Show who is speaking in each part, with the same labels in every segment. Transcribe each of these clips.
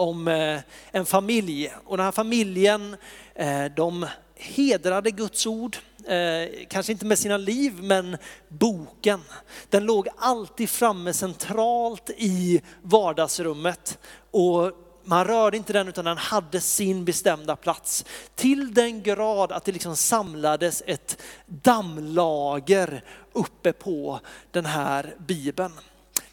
Speaker 1: om eh, en familj och den här familjen eh, de hedrade Guds ord, eh, kanske inte med sina liv men boken. Den låg alltid framme centralt i vardagsrummet och man rörde inte den utan den hade sin bestämda plats. Till den grad att det liksom samlades ett dammlager uppe på den här bibeln.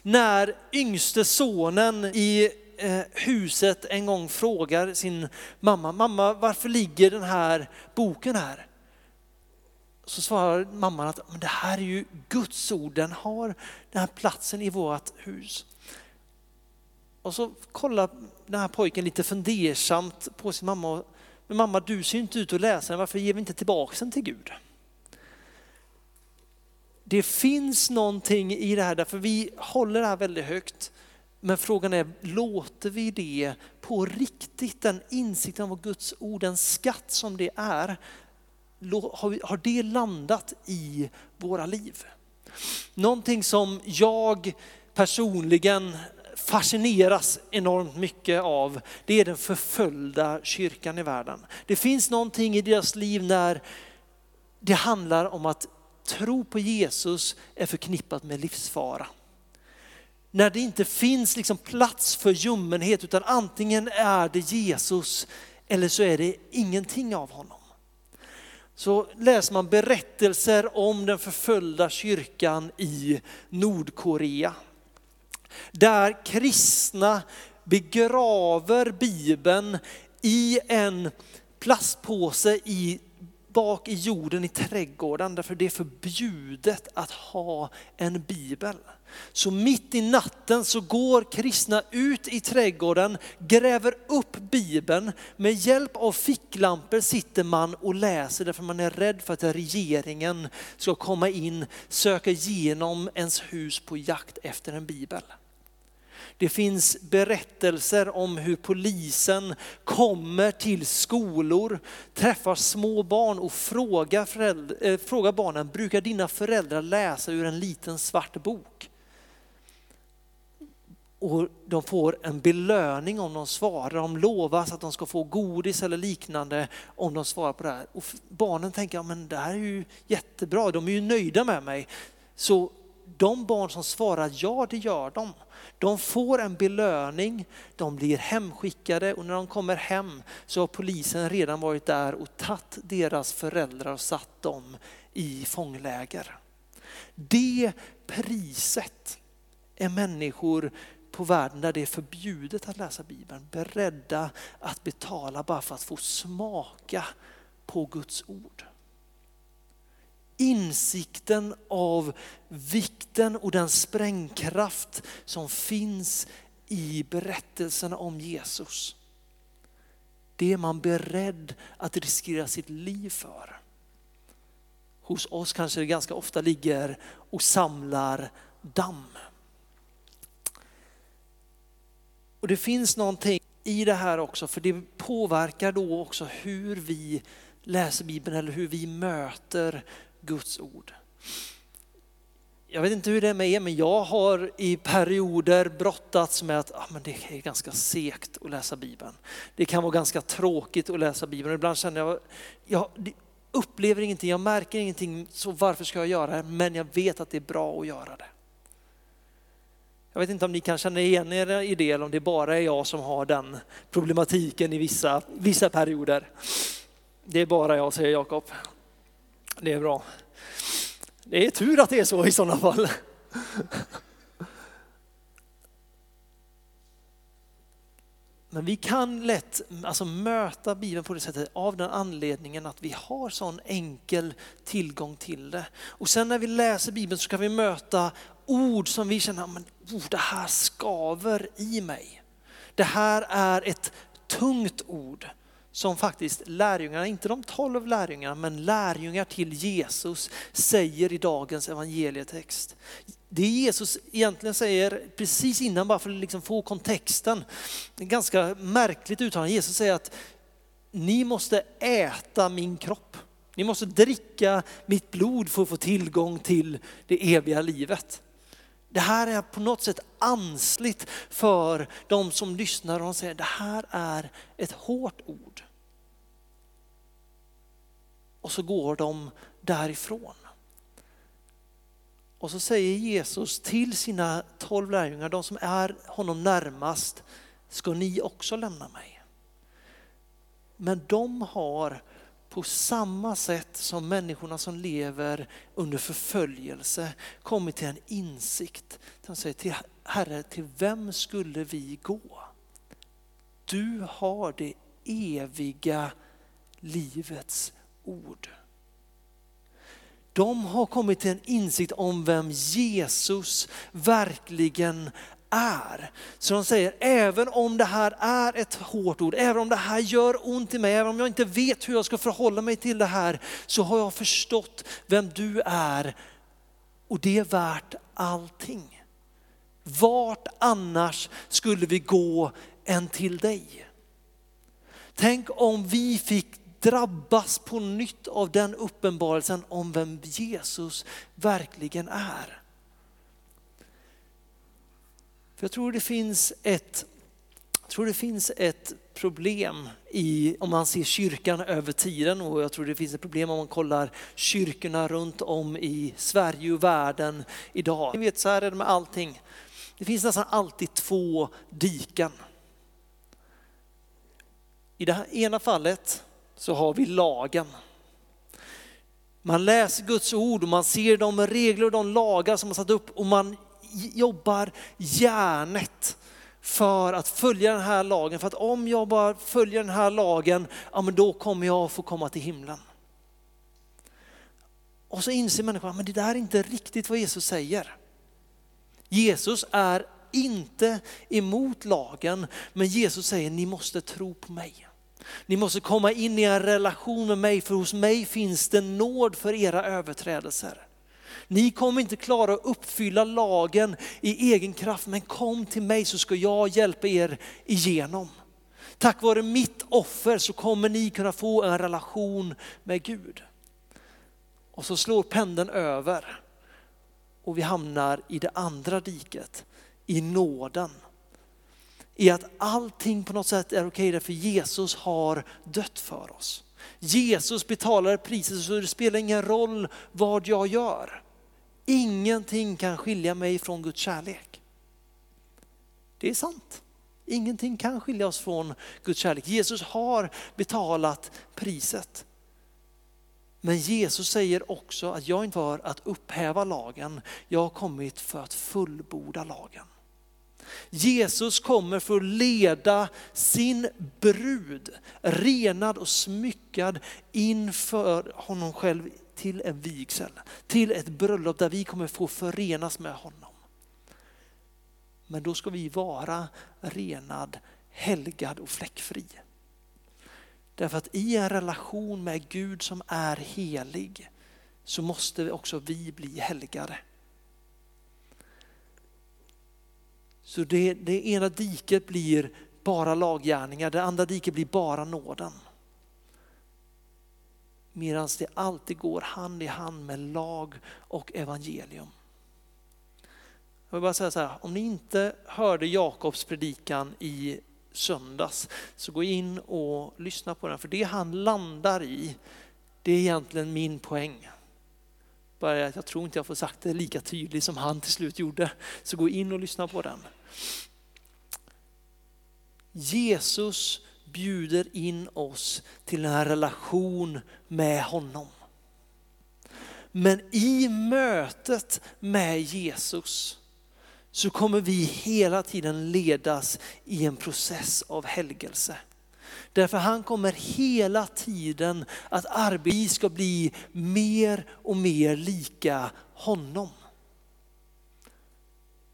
Speaker 1: När yngste sonen i Eh, huset en gång frågar sin mamma, mamma varför ligger den här boken här? Så svarar mamman att Men det här är ju Guds ord, den har den här platsen i vårt hus. Och så kollar den här pojken lite fundersamt på sin mamma. Men mamma du ser ju inte ut att läsa den, varför ger vi inte tillbaka den till Gud? Det finns någonting i det här, därför vi håller det här väldigt högt. Men frågan är, låter vi det på riktigt, den insikten av Guds ord, den skatt som det är, har det landat i våra liv? Någonting som jag personligen fascineras enormt mycket av, det är den förföljda kyrkan i världen. Det finns någonting i deras liv när det handlar om att tro på Jesus är förknippat med livsfara när det inte finns liksom plats för ljummenhet utan antingen är det Jesus eller så är det ingenting av honom. Så läser man berättelser om den förföljda kyrkan i Nordkorea. Där kristna begraver Bibeln i en plastpåse i bak i jorden i trädgården därför det är förbjudet att ha en bibel. Så mitt i natten så går kristna ut i trädgården, gräver upp bibeln. Med hjälp av ficklampor sitter man och läser därför man är rädd för att regeringen ska komma in, söka igenom ens hus på jakt efter en bibel. Det finns berättelser om hur polisen kommer till skolor, träffar små barn och frågar, föräldrar, äh, eh, frågar barnen, brukar dina föräldrar läsa ur en liten svart bok? Och de får en belöning om de svarar, de lovas att de ska få godis eller liknande om de svarar på det här. Och barnen tänker, men det här är ju jättebra, de är ju nöjda med mig. Så de barn som svarar ja, det gör de. De får en belöning, de blir hemskickade och när de kommer hem så har polisen redan varit där och tagit deras föräldrar och satt dem i fångläger. Det priset är människor på världen där det är förbjudet att läsa Bibeln beredda att betala bara för att få smaka på Guds ord insikten av vikten och den sprängkraft som finns i berättelserna om Jesus. Det är man beredd att riskera sitt liv för. Hos oss kanske det ganska ofta ligger och samlar damm. Och det finns någonting i det här också, för det påverkar då också hur vi läser Bibeln eller hur vi möter Guds ord. Jag vet inte hur det är med er, men jag har i perioder brottats med att ah, men det är ganska segt att läsa Bibeln. Det kan vara ganska tråkigt att läsa Bibeln. Ibland känner jag, jag upplever ingenting, jag märker ingenting, så varför ska jag göra det? Men jag vet att det är bra att göra det. Jag vet inte om ni kan känna igen er i det eller om det bara är jag som har den problematiken i vissa, vissa perioder. Det är bara jag, säger Jakob. Det är bra. Det är tur att det är så i sådana fall. Men vi kan lätt alltså, möta Bibeln på det sättet av den anledningen att vi har sån enkel tillgång till det. Och sen när vi läser Bibeln så kan vi möta ord som vi känner, men oh, det här skaver i mig. Det här är ett tungt ord som faktiskt lärjungarna, inte de tolv lärjungarna, men lärjungar till Jesus säger i dagens evangelietext. Det Jesus egentligen säger precis innan, bara för att liksom få kontexten, ett ganska märkligt uttalande. Jesus säger att ni måste äta min kropp. Ni måste dricka mitt blod för att få tillgång till det eviga livet. Det här är på något sätt ansligt för de som lyssnar och de säger det här är ett hårt ord. Och så går de därifrån. Och så säger Jesus till sina tolv lärjungar, de som är honom närmast, ska ni också lämna mig? Men de har på samma sätt som människorna som lever under förföljelse kommit till en insikt. De säger till Herre, till vem skulle vi gå? Du har det eviga livets ord. De har kommit till en insikt om vem Jesus verkligen är. Så de säger, även om det här är ett hårt ord, även om det här gör ont i mig, även om jag inte vet hur jag ska förhålla mig till det här, så har jag förstått vem du är och det är värt allting. Vart annars skulle vi gå än till dig? Tänk om vi fick drabbas på nytt av den uppenbarelsen om vem Jesus verkligen är. För jag tror det finns ett, jag tror det finns ett problem i, om man ser kyrkan över tiden och jag tror det finns ett problem om man kollar kyrkorna runt om i Sverige och världen idag. Ni vet så här är det med allting. Det finns nästan alltid två diken. I det här ena fallet så har vi lagen. Man läser Guds ord och man ser de regler och de lagar som man satt upp och man jobbar järnet för att följa den här lagen. För att om jag bara följer den här lagen, ja men då kommer jag få komma till himlen. Och så inser människan, men det där är inte riktigt vad Jesus säger. Jesus är inte emot lagen, men Jesus säger ni måste tro på mig. Ni måste komma in i en relation med mig, för hos mig finns det nåd för era överträdelser. Ni kommer inte klara att uppfylla lagen i egen kraft, men kom till mig så ska jag hjälpa er igenom. Tack vare mitt offer så kommer ni kunna få en relation med Gud. Och så slår pendeln över och vi hamnar i det andra diket, i nåden i att allting på något sätt är okej därför Jesus har dött för oss. Jesus betalar priset så det spelar ingen roll vad jag gör. Ingenting kan skilja mig från Guds kärlek. Det är sant. Ingenting kan skilja oss från Guds kärlek. Jesus har betalat priset. Men Jesus säger också att jag är inte för att upphäva lagen, jag har kommit för att fullborda lagen. Jesus kommer för att leda sin brud, renad och smyckad inför honom själv till en vigsel, till ett bröllop där vi kommer få förenas med honom. Men då ska vi vara renad, helgad och fläckfri. Därför att i en relation med Gud som är helig så måste också vi bli helgade. Så det, det ena diket blir bara laggärningar, det andra diket blir bara nåden. Medan det alltid går hand i hand med lag och evangelium. Jag vill bara säga så här, om ni inte hörde Jakobs predikan i söndags så gå in och lyssna på den. För det han landar i, det är egentligen min poäng. Bara att jag tror inte jag får sagt det lika tydligt som han till slut gjorde. Så gå in och lyssna på den. Jesus bjuder in oss till en relation med honom. Men i mötet med Jesus så kommer vi hela tiden ledas i en process av helgelse. Därför han kommer hela tiden att arbeta, ska bli mer och mer lika honom.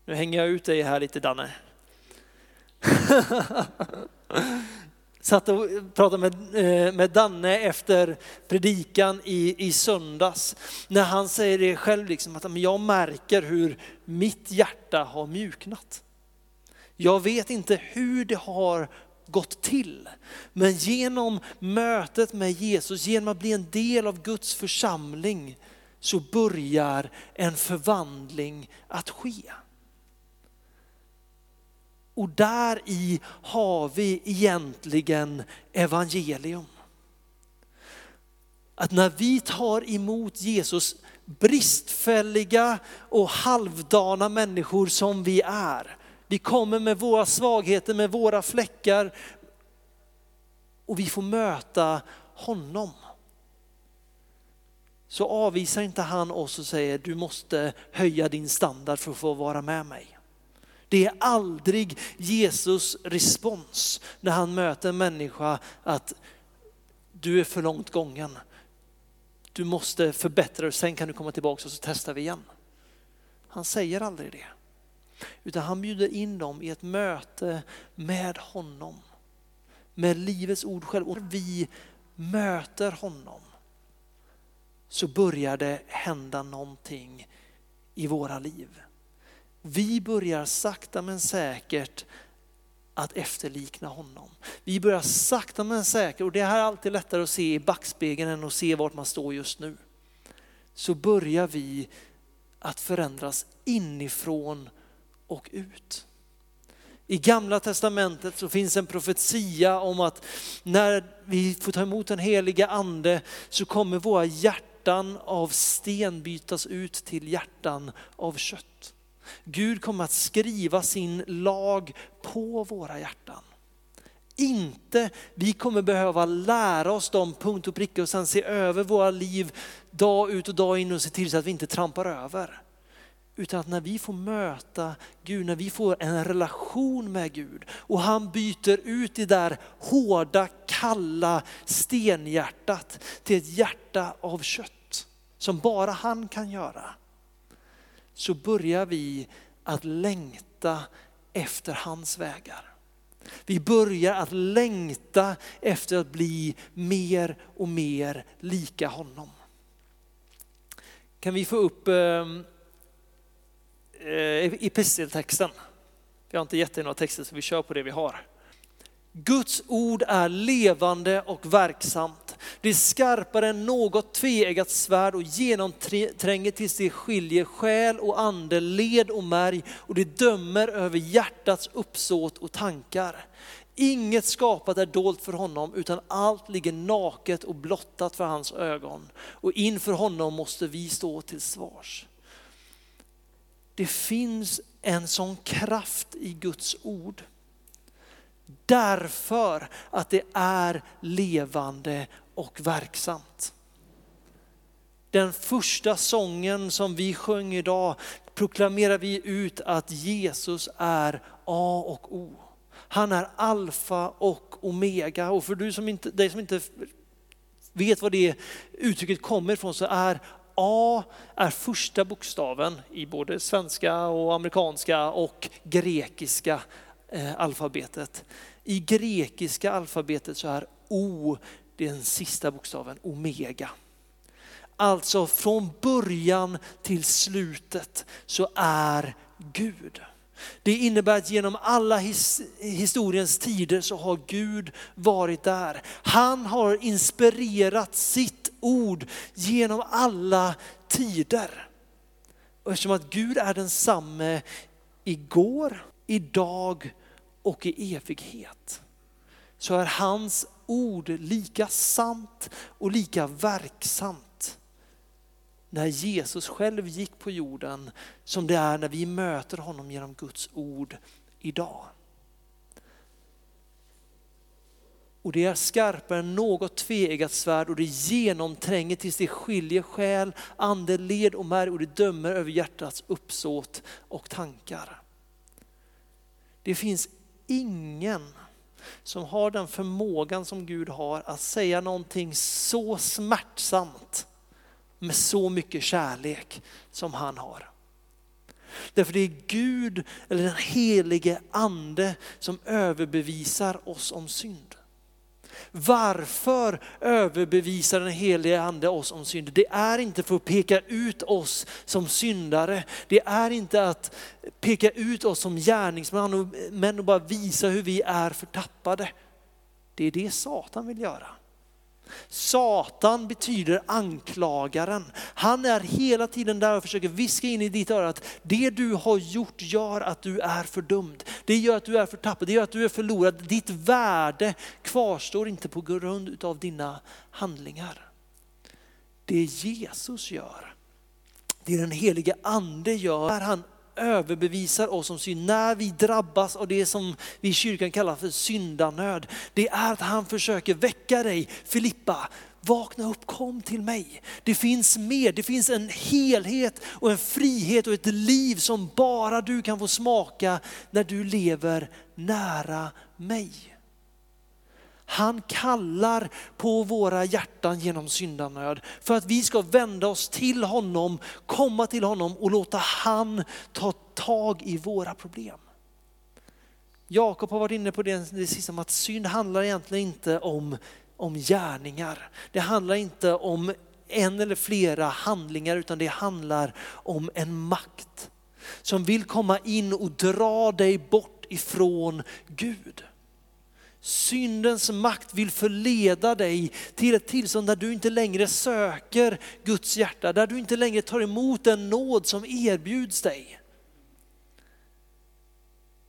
Speaker 1: Nu hänger jag ut dig här lite Danne. Satt och pratade med, eh, med Danne efter predikan i, i söndags. När han säger det själv, liksom, att jag märker hur mitt hjärta har mjuknat. Jag vet inte hur det har gått till. Men genom mötet med Jesus, genom att bli en del av Guds församling så börjar en förvandling att ske. Och där i har vi egentligen evangelium. Att när vi tar emot Jesus, bristfälliga och halvdana människor som vi är. Vi kommer med våra svagheter, med våra fläckar och vi får möta honom. Så avvisar inte han oss och säger du måste höja din standard för att få vara med mig. Det är aldrig Jesus respons när han möter en människa att du är för långt gången. Du måste förbättra dig, sen kan du komma tillbaka och så testar vi igen. Han säger aldrig det. Utan han bjuder in dem i ett möte med honom. Med livets ord själv. Och när vi möter honom så börjar det hända någonting i våra liv. Vi börjar sakta men säkert att efterlikna honom. Vi börjar sakta men säkert, och det här är alltid lättare att se i backspegeln än att se vart man står just nu. Så börjar vi att förändras inifrån och ut. I gamla testamentet så finns en profetia om att när vi får ta emot den heliga ande så kommer våra hjärtan av sten bytas ut till hjärtan av kött. Gud kommer att skriva sin lag på våra hjärtan. Inte, vi kommer behöva lära oss dem punkt och pricka och sen se över våra liv dag ut och dag in och se till så att vi inte trampar över. Utan att när vi får möta Gud, när vi får en relation med Gud och han byter ut det där hårda, kalla stenhjärtat till ett hjärta av kött som bara han kan göra så börjar vi att längta efter hans vägar. Vi börjar att längta efter att bli mer och mer lika honom. Kan vi få upp eh, Eh, episteltexten? Vi har inte gett dig några texter så vi kör på det vi har. Guds ord är levande och verksamt. Det är skarpare än något tveeggat svärd och genomtränger tills det skiljer själ och ande, led och märg och det dömer över hjärtats uppsåt och tankar. Inget skapat är dolt för honom utan allt ligger naket och blottat för hans ögon. Och inför honom måste vi stå till svars. Det finns en sån kraft i Guds ord. Därför att det är levande och verksamt. Den första sången som vi sjöng idag proklamerar vi ut att Jesus är A och O. Han är alfa och omega. Och för du som inte, dig som inte vet var det uttrycket kommer ifrån så är A är första bokstaven i både svenska och amerikanska och grekiska eh, alfabetet. I grekiska alfabetet så är O den sista bokstaven, omega. Alltså från början till slutet så är Gud. Det innebär att genom alla his, historiens tider så har Gud varit där. Han har inspirerat sitt ord genom alla tider. Och eftersom att Gud är densamme igår, idag och i evighet så är hans ord lika sant och lika verksamt när Jesus själv gick på jorden som det är när vi möter honom genom Guds ord idag. Och det är skarpare än något tveeggat svärd och det genomtränger tills det skiljer själ, ande, led och märg och det dömer över hjärtats uppsåt och tankar. Det finns ingen som har den förmågan som Gud har att säga någonting så smärtsamt med så mycket kärlek som han har. Därför det är Gud, eller den helige ande, som överbevisar oss om synd. Varför överbevisar den helige ande oss om synd? Det är inte för att peka ut oss som syndare. Det är inte att peka ut oss som gärningsmän men bara visa hur vi är förtappade. Det är det Satan vill göra. Satan betyder anklagaren. Han är hela tiden där och försöker viska in i ditt öra att det du har gjort gör att du är fördömd. Det gör att du är förtappad, det gör att du är förlorad. Ditt värde kvarstår inte på grund av dina handlingar. Det Jesus gör, det den helige ande gör, är han överbevisar oss om synd, när vi drabbas av det som vi i kyrkan kallar för syndanöd, det är att han försöker väcka dig, Filippa, vakna upp, kom till mig. Det finns mer, det finns en helhet och en frihet och ett liv som bara du kan få smaka när du lever nära mig. Han kallar på våra hjärtan genom syndanöd för att vi ska vända oss till honom, komma till honom och låta han ta tag i våra problem. Jakob har varit inne på det, det sista om att synd handlar egentligen inte om, om gärningar. Det handlar inte om en eller flera handlingar utan det handlar om en makt som vill komma in och dra dig bort ifrån Gud. Syndens makt vill förleda dig till ett tillstånd där du inte längre söker Guds hjärta, där du inte längre tar emot den nåd som erbjuds dig.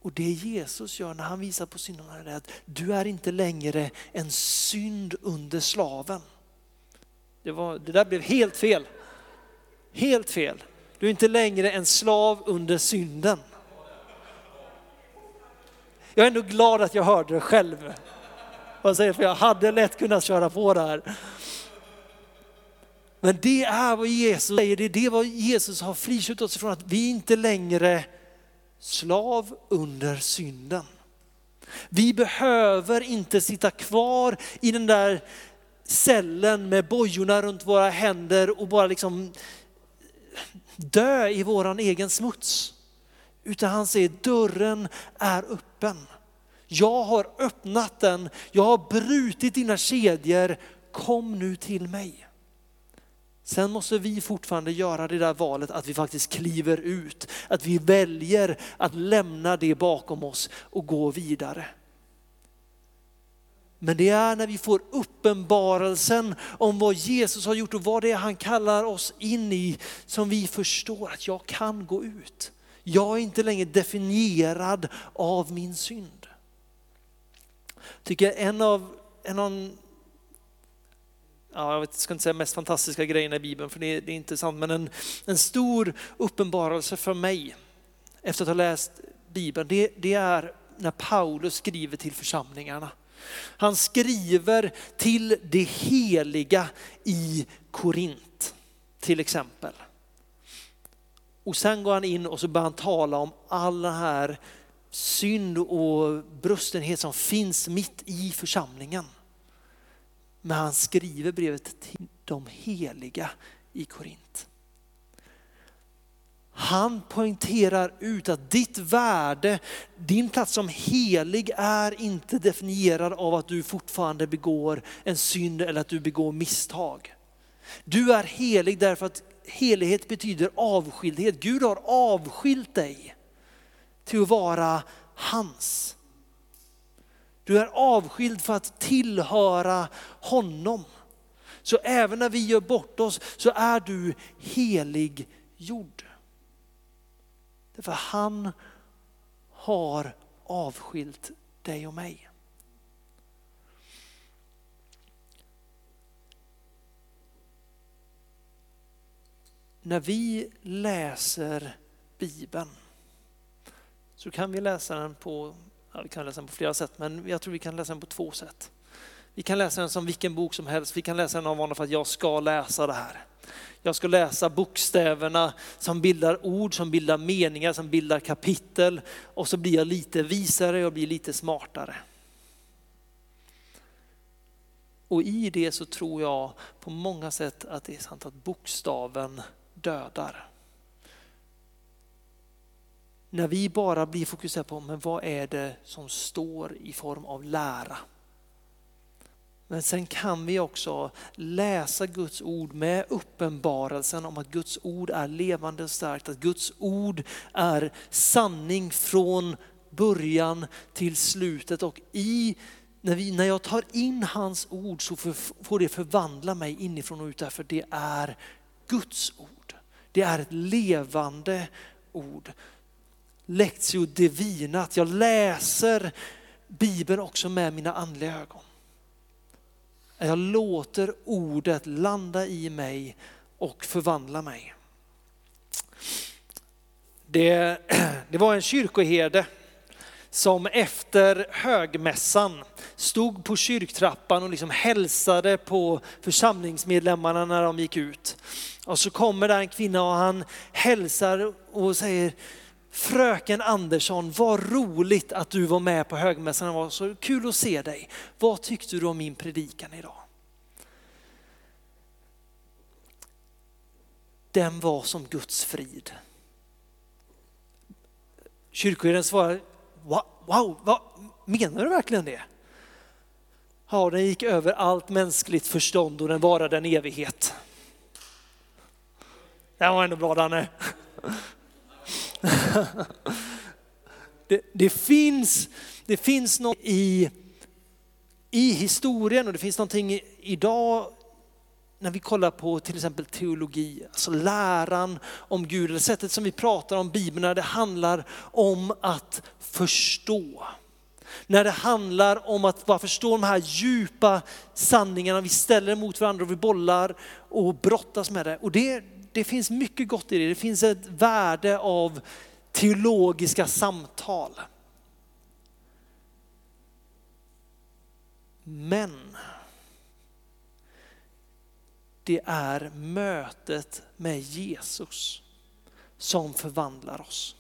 Speaker 1: Och det Jesus gör när han visar på synden är att du är inte längre en synd under slaven. Det, var, det där blev helt fel. Helt fel. Du är inte längre en slav under synden. Jag är ändå glad att jag hörde det själv. Jag säger, för jag hade lätt kunnat köra på det här. Men det är vad Jesus säger, det är det vad Jesus har friköpt oss ifrån, att vi inte längre slav under synden. Vi behöver inte sitta kvar i den där cellen med bojorna runt våra händer och bara liksom dö i våran egen smuts. Utan han säger dörren är öppen. Jag har öppnat den, jag har brutit dina kedjor, kom nu till mig. Sen måste vi fortfarande göra det där valet att vi faktiskt kliver ut, att vi väljer att lämna det bakom oss och gå vidare. Men det är när vi får uppenbarelsen om vad Jesus har gjort och vad det är han kallar oss in i som vi förstår att jag kan gå ut. Jag är inte längre definierad av min synd. Jag tycker en av, en av ja, jag ska inte säga mest fantastiska grejerna i Bibeln för det, det är inte sant, men en, en stor uppenbarelse för mig efter att ha läst Bibeln, det, det är när Paulus skriver till församlingarna. Han skriver till det heliga i Korint till exempel. Och sen går han in och så börjar han tala om all den här synd och brustenhet som finns mitt i församlingen. Men han skriver brevet till de heliga i Korint. Han poängterar ut att ditt värde, din plats som helig är inte definierad av att du fortfarande begår en synd eller att du begår misstag. Du är helig därför att helighet betyder avskildhet. Gud har avskilt dig till att vara hans. Du är avskild för att tillhöra honom. Så även när vi gör bort oss så är du helig jord. Därför han har avskilt dig och mig. När vi läser Bibeln så kan vi läsa den på, ja, vi kan läsa den på flera sätt, men jag tror vi kan läsa den på två sätt. Vi kan läsa den som vilken bok som helst, vi kan läsa den av honom för att jag ska läsa det här. Jag ska läsa bokstäverna som bildar ord, som bildar meningar, som bildar kapitel och så blir jag lite visare jag blir lite smartare. Och i det så tror jag på många sätt att det är sant att bokstaven dödar. När vi bara blir fokuserade på men vad är det som står i form av lära. Men sen kan vi också läsa Guds ord med uppenbarelsen om att Guds ord är levande och starkt, att Guds ord är sanning från början till slutet och i när, vi, när jag tar in hans ord så får det förvandla mig inifrån och ut därför det är Guds ord. Det är ett levande ord. Lectio divina, att jag läser Bibeln också med mina andliga ögon. Jag låter ordet landa i mig och förvandla mig. Det, det var en kyrkoherde som efter högmässan stod på kyrktrappan och liksom hälsade på församlingsmedlemmarna när de gick ut. Och så kommer där en kvinna och han hälsar och säger Fröken Andersson, vad roligt att du var med på högmässan, det var så kul att se dig. Vad tyckte du om min predikan idag? Den var som Guds frid. Kyrkoherden svarar, wow, vad, menar du verkligen det? Ja, den gick över allt mänskligt förstånd och den varade en evighet. Det var ändå bra Danne. Det, det, finns, det finns något i, i historien och det finns någonting idag när vi kollar på till exempel teologi, alltså läran om Gud, eller sättet som vi pratar om Bibeln, när det handlar om att förstå. När det handlar om att bara förstå de här djupa sanningarna, vi ställer mot varandra och vi bollar och brottas med det. Och det, det finns mycket gott i det, det finns ett värde av teologiska samtal. Men det är mötet med Jesus som förvandlar oss.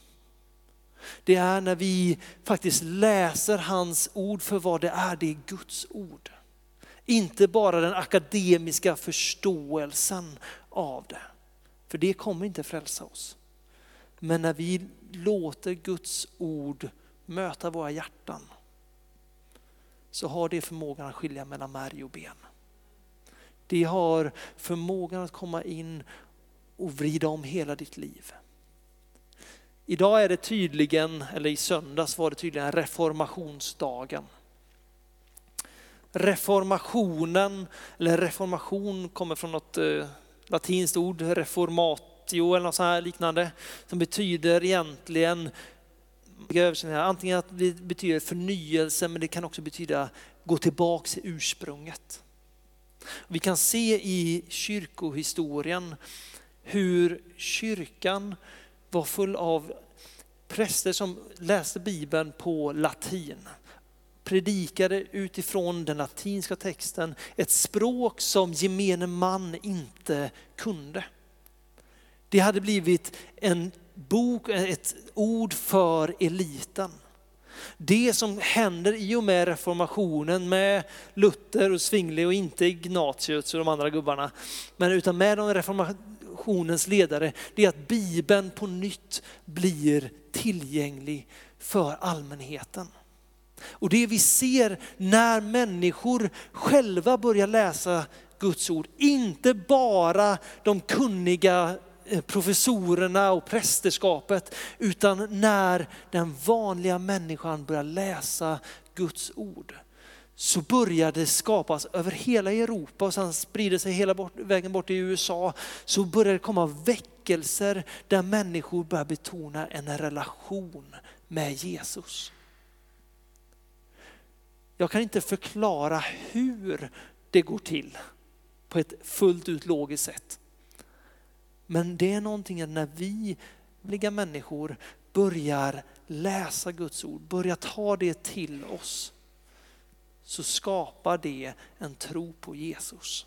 Speaker 1: Det är när vi faktiskt läser hans ord för vad det är, det är Guds ord. Inte bara den akademiska förståelsen av det. För det kommer inte frälsa oss. Men när vi låter Guds ord möta våra hjärtan så har det förmågan att skilja mellan märg och ben. Det har förmågan att komma in och vrida om hela ditt liv. Idag är det tydligen, eller i söndags var det tydligen reformationsdagen. Reformationen, eller reformation kommer från något eh, latinskt ord, reformatio eller något så här liknande, som betyder egentligen antingen att det betyder förnyelse men det kan också betyda gå tillbaks till ursprunget. Vi kan se i kyrkohistorien hur kyrkan var full av präster som läste Bibeln på latin. Predikade utifrån den latinska texten, ett språk som gemene man inte kunde. Det hade blivit en bok, ett ord för eliten. Det som händer i och med reformationen med Luther och Zwingli och inte Ignatius och de andra gubbarna, men utan med de reformationens ledare, det är att Bibeln på nytt blir tillgänglig för allmänheten. Och det vi ser när människor själva börjar läsa Guds ord, inte bara de kunniga Eh, professorerna och prästerskapet, utan när den vanliga människan börjar läsa Guds ord så börjar det skapas över hela Europa och sen sprider sig hela bort, vägen bort till USA. Så börjar det komma väckelser där människor börjar betona en relation med Jesus. Jag kan inte förklara hur det går till på ett fullt ut logiskt sätt. Men det är någonting när vi bliga människor börjar läsa Guds ord, börjar ta det till oss, så skapar det en tro på Jesus.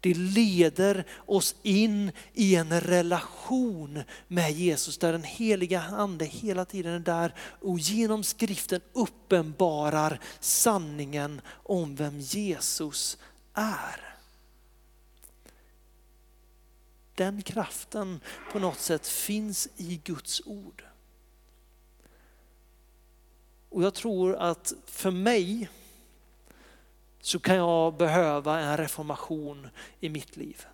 Speaker 1: Det leder oss in i en relation med Jesus där den heliga ande hela tiden är där och genom skriften uppenbarar sanningen om vem Jesus är. Den kraften på något sätt finns i Guds ord. Och jag tror att för mig så kan jag behöva en reformation i mitt liv.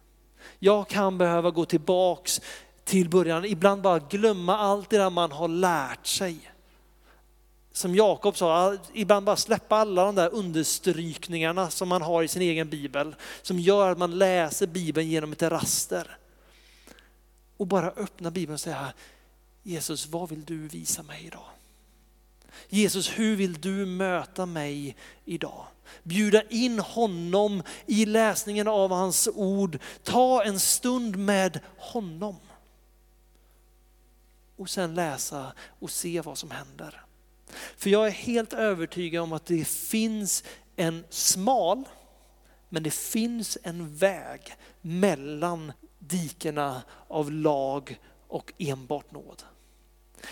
Speaker 1: Jag kan behöva gå tillbaks till början, ibland bara glömma allt det där man har lärt sig. som Jakob sa, ibland bara släppa alla de där understrykningarna som man har i sin egen bibel, som gör att man läser bibeln genom ett raster. Och bara öppna bibeln och säga, Jesus vad vill du visa mig idag? Jesus hur vill du möta mig idag? Bjuda in honom i läsningen av hans ord, ta en stund med honom. Och sen läsa och se vad som händer. För jag är helt övertygad om att det finns en smal, men det finns en väg mellan dikena av lag och enbart nåd.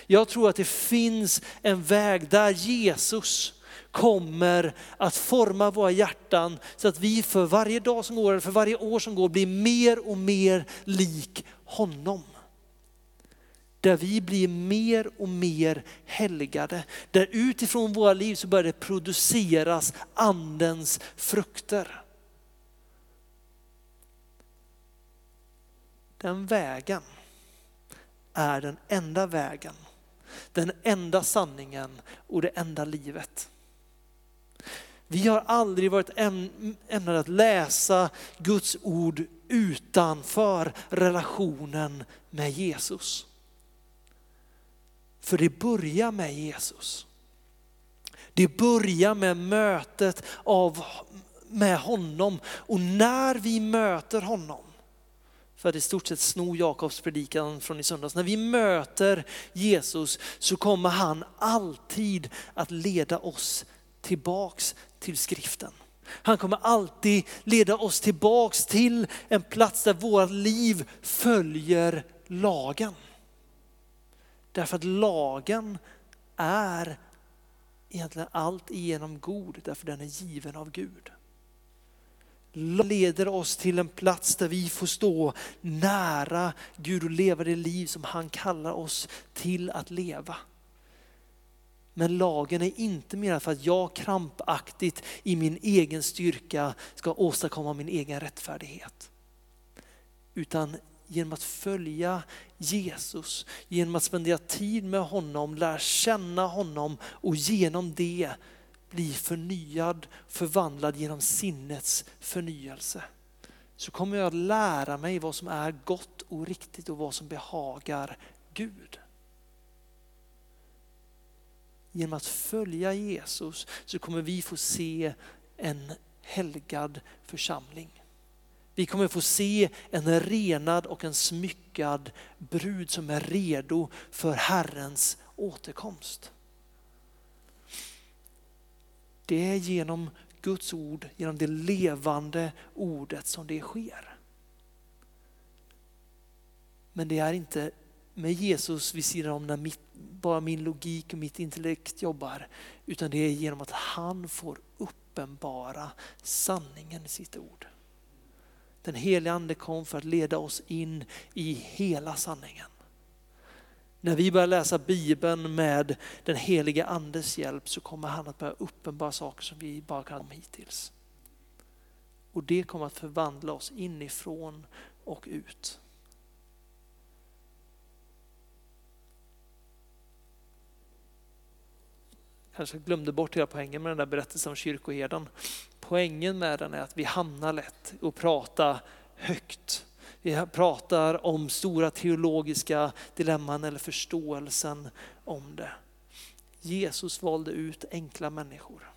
Speaker 1: Jag tror att det finns en väg där Jesus kommer att forma våra hjärtan så att vi för varje dag som går, eller för varje år som går, blir mer och mer lik honom där vi blir mer och mer helgade. Där utifrån våra liv så börjar det produceras andens frukter. Den vägen är den enda vägen, den enda sanningen och det enda livet. Vi har aldrig varit ämnade att läsa Guds ord utanför relationen med Jesus. För det börjar med Jesus. Det börjar med mötet av, med honom och när vi möter honom, för att i stort sett sno Jakobs predikan från i söndags. När vi möter Jesus så kommer han alltid att leda oss tillbaks till skriften. Han kommer alltid leda oss tillbaks till en plats där vårt liv följer lagen. Därför att lagen är egentligen allt igenom god, därför den är given av Gud. Leder oss till en plats där vi får stå nära Gud och leva det liv som han kallar oss till att leva. Men lagen är inte menad för att jag krampaktigt i min egen styrka ska åstadkomma min egen rättfärdighet. Utan genom att följa Jesus, genom att spendera tid med honom, lära känna honom och genom det bli förnyad, förvandlad genom sinnets förnyelse. Så kommer jag att lära mig vad som är gott och riktigt och vad som behagar Gud. Genom att följa Jesus så kommer vi få se en helgad församling. Vi kommer få se en renad och en smyckad brud som är redo för Herrens återkomst. Det är genom Guds ord, genom det levande ordet som det sker. Men det är inte med Jesus vid sidan om när mitt, bara min logik och mitt intellekt jobbar, utan det är genom att han får uppenbara sanningen i sitt ord. Den heliga ande kom för att leda oss in i hela sanningen. När vi börjar läsa Bibeln med den heliga andes hjälp så kommer han att börja uppenbara saker som vi bara kan hittills. Och det kommer att förvandla oss inifrån och ut. kanske glömde bort hela poängen med den där berättelsen om kyrkoherden. Poängen med den är att vi hamnar lätt och prata högt. Vi pratar om stora teologiska dilemman eller förståelsen om det. Jesus valde ut enkla människor.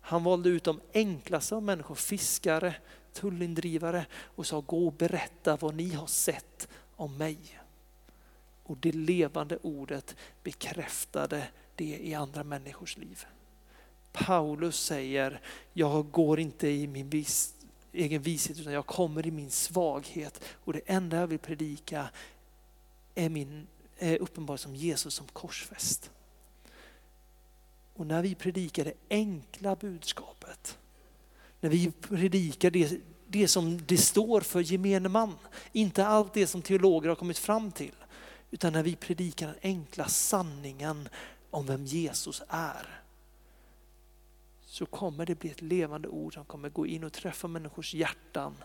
Speaker 1: Han valde ut de enklaste av människor, fiskare, tullindrivare och sa gå och berätta vad ni har sett om mig. Och det levande ordet bekräftade det i andra människors liv. Paulus säger, jag går inte i min vis, egen vishet utan jag kommer i min svaghet och det enda jag vill predika är, min, är uppenbarligen som Jesus som korsfäst. Och när vi predikar det enkla budskapet, när vi predikar det, det som det står för gemene man, inte allt det som teologer har kommit fram till, utan när vi predikar den enkla sanningen om vem Jesus är så kommer det bli ett levande ord som kommer gå in och träffa människors hjärtan.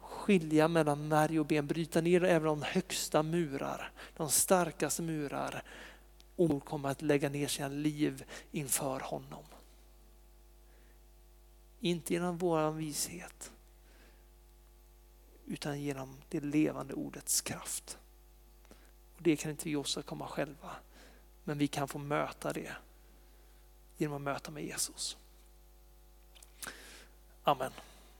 Speaker 1: Skilja mellan märg och ben, bryta ner även de högsta murar, de starkaste murar Ord kommer att lägga ner sina liv inför honom. Inte genom vår vishet utan genom det levande ordets kraft. Och Det kan inte vi åstadkomma själva, men vi kan få möta det genom att möta med Jesus. Amen.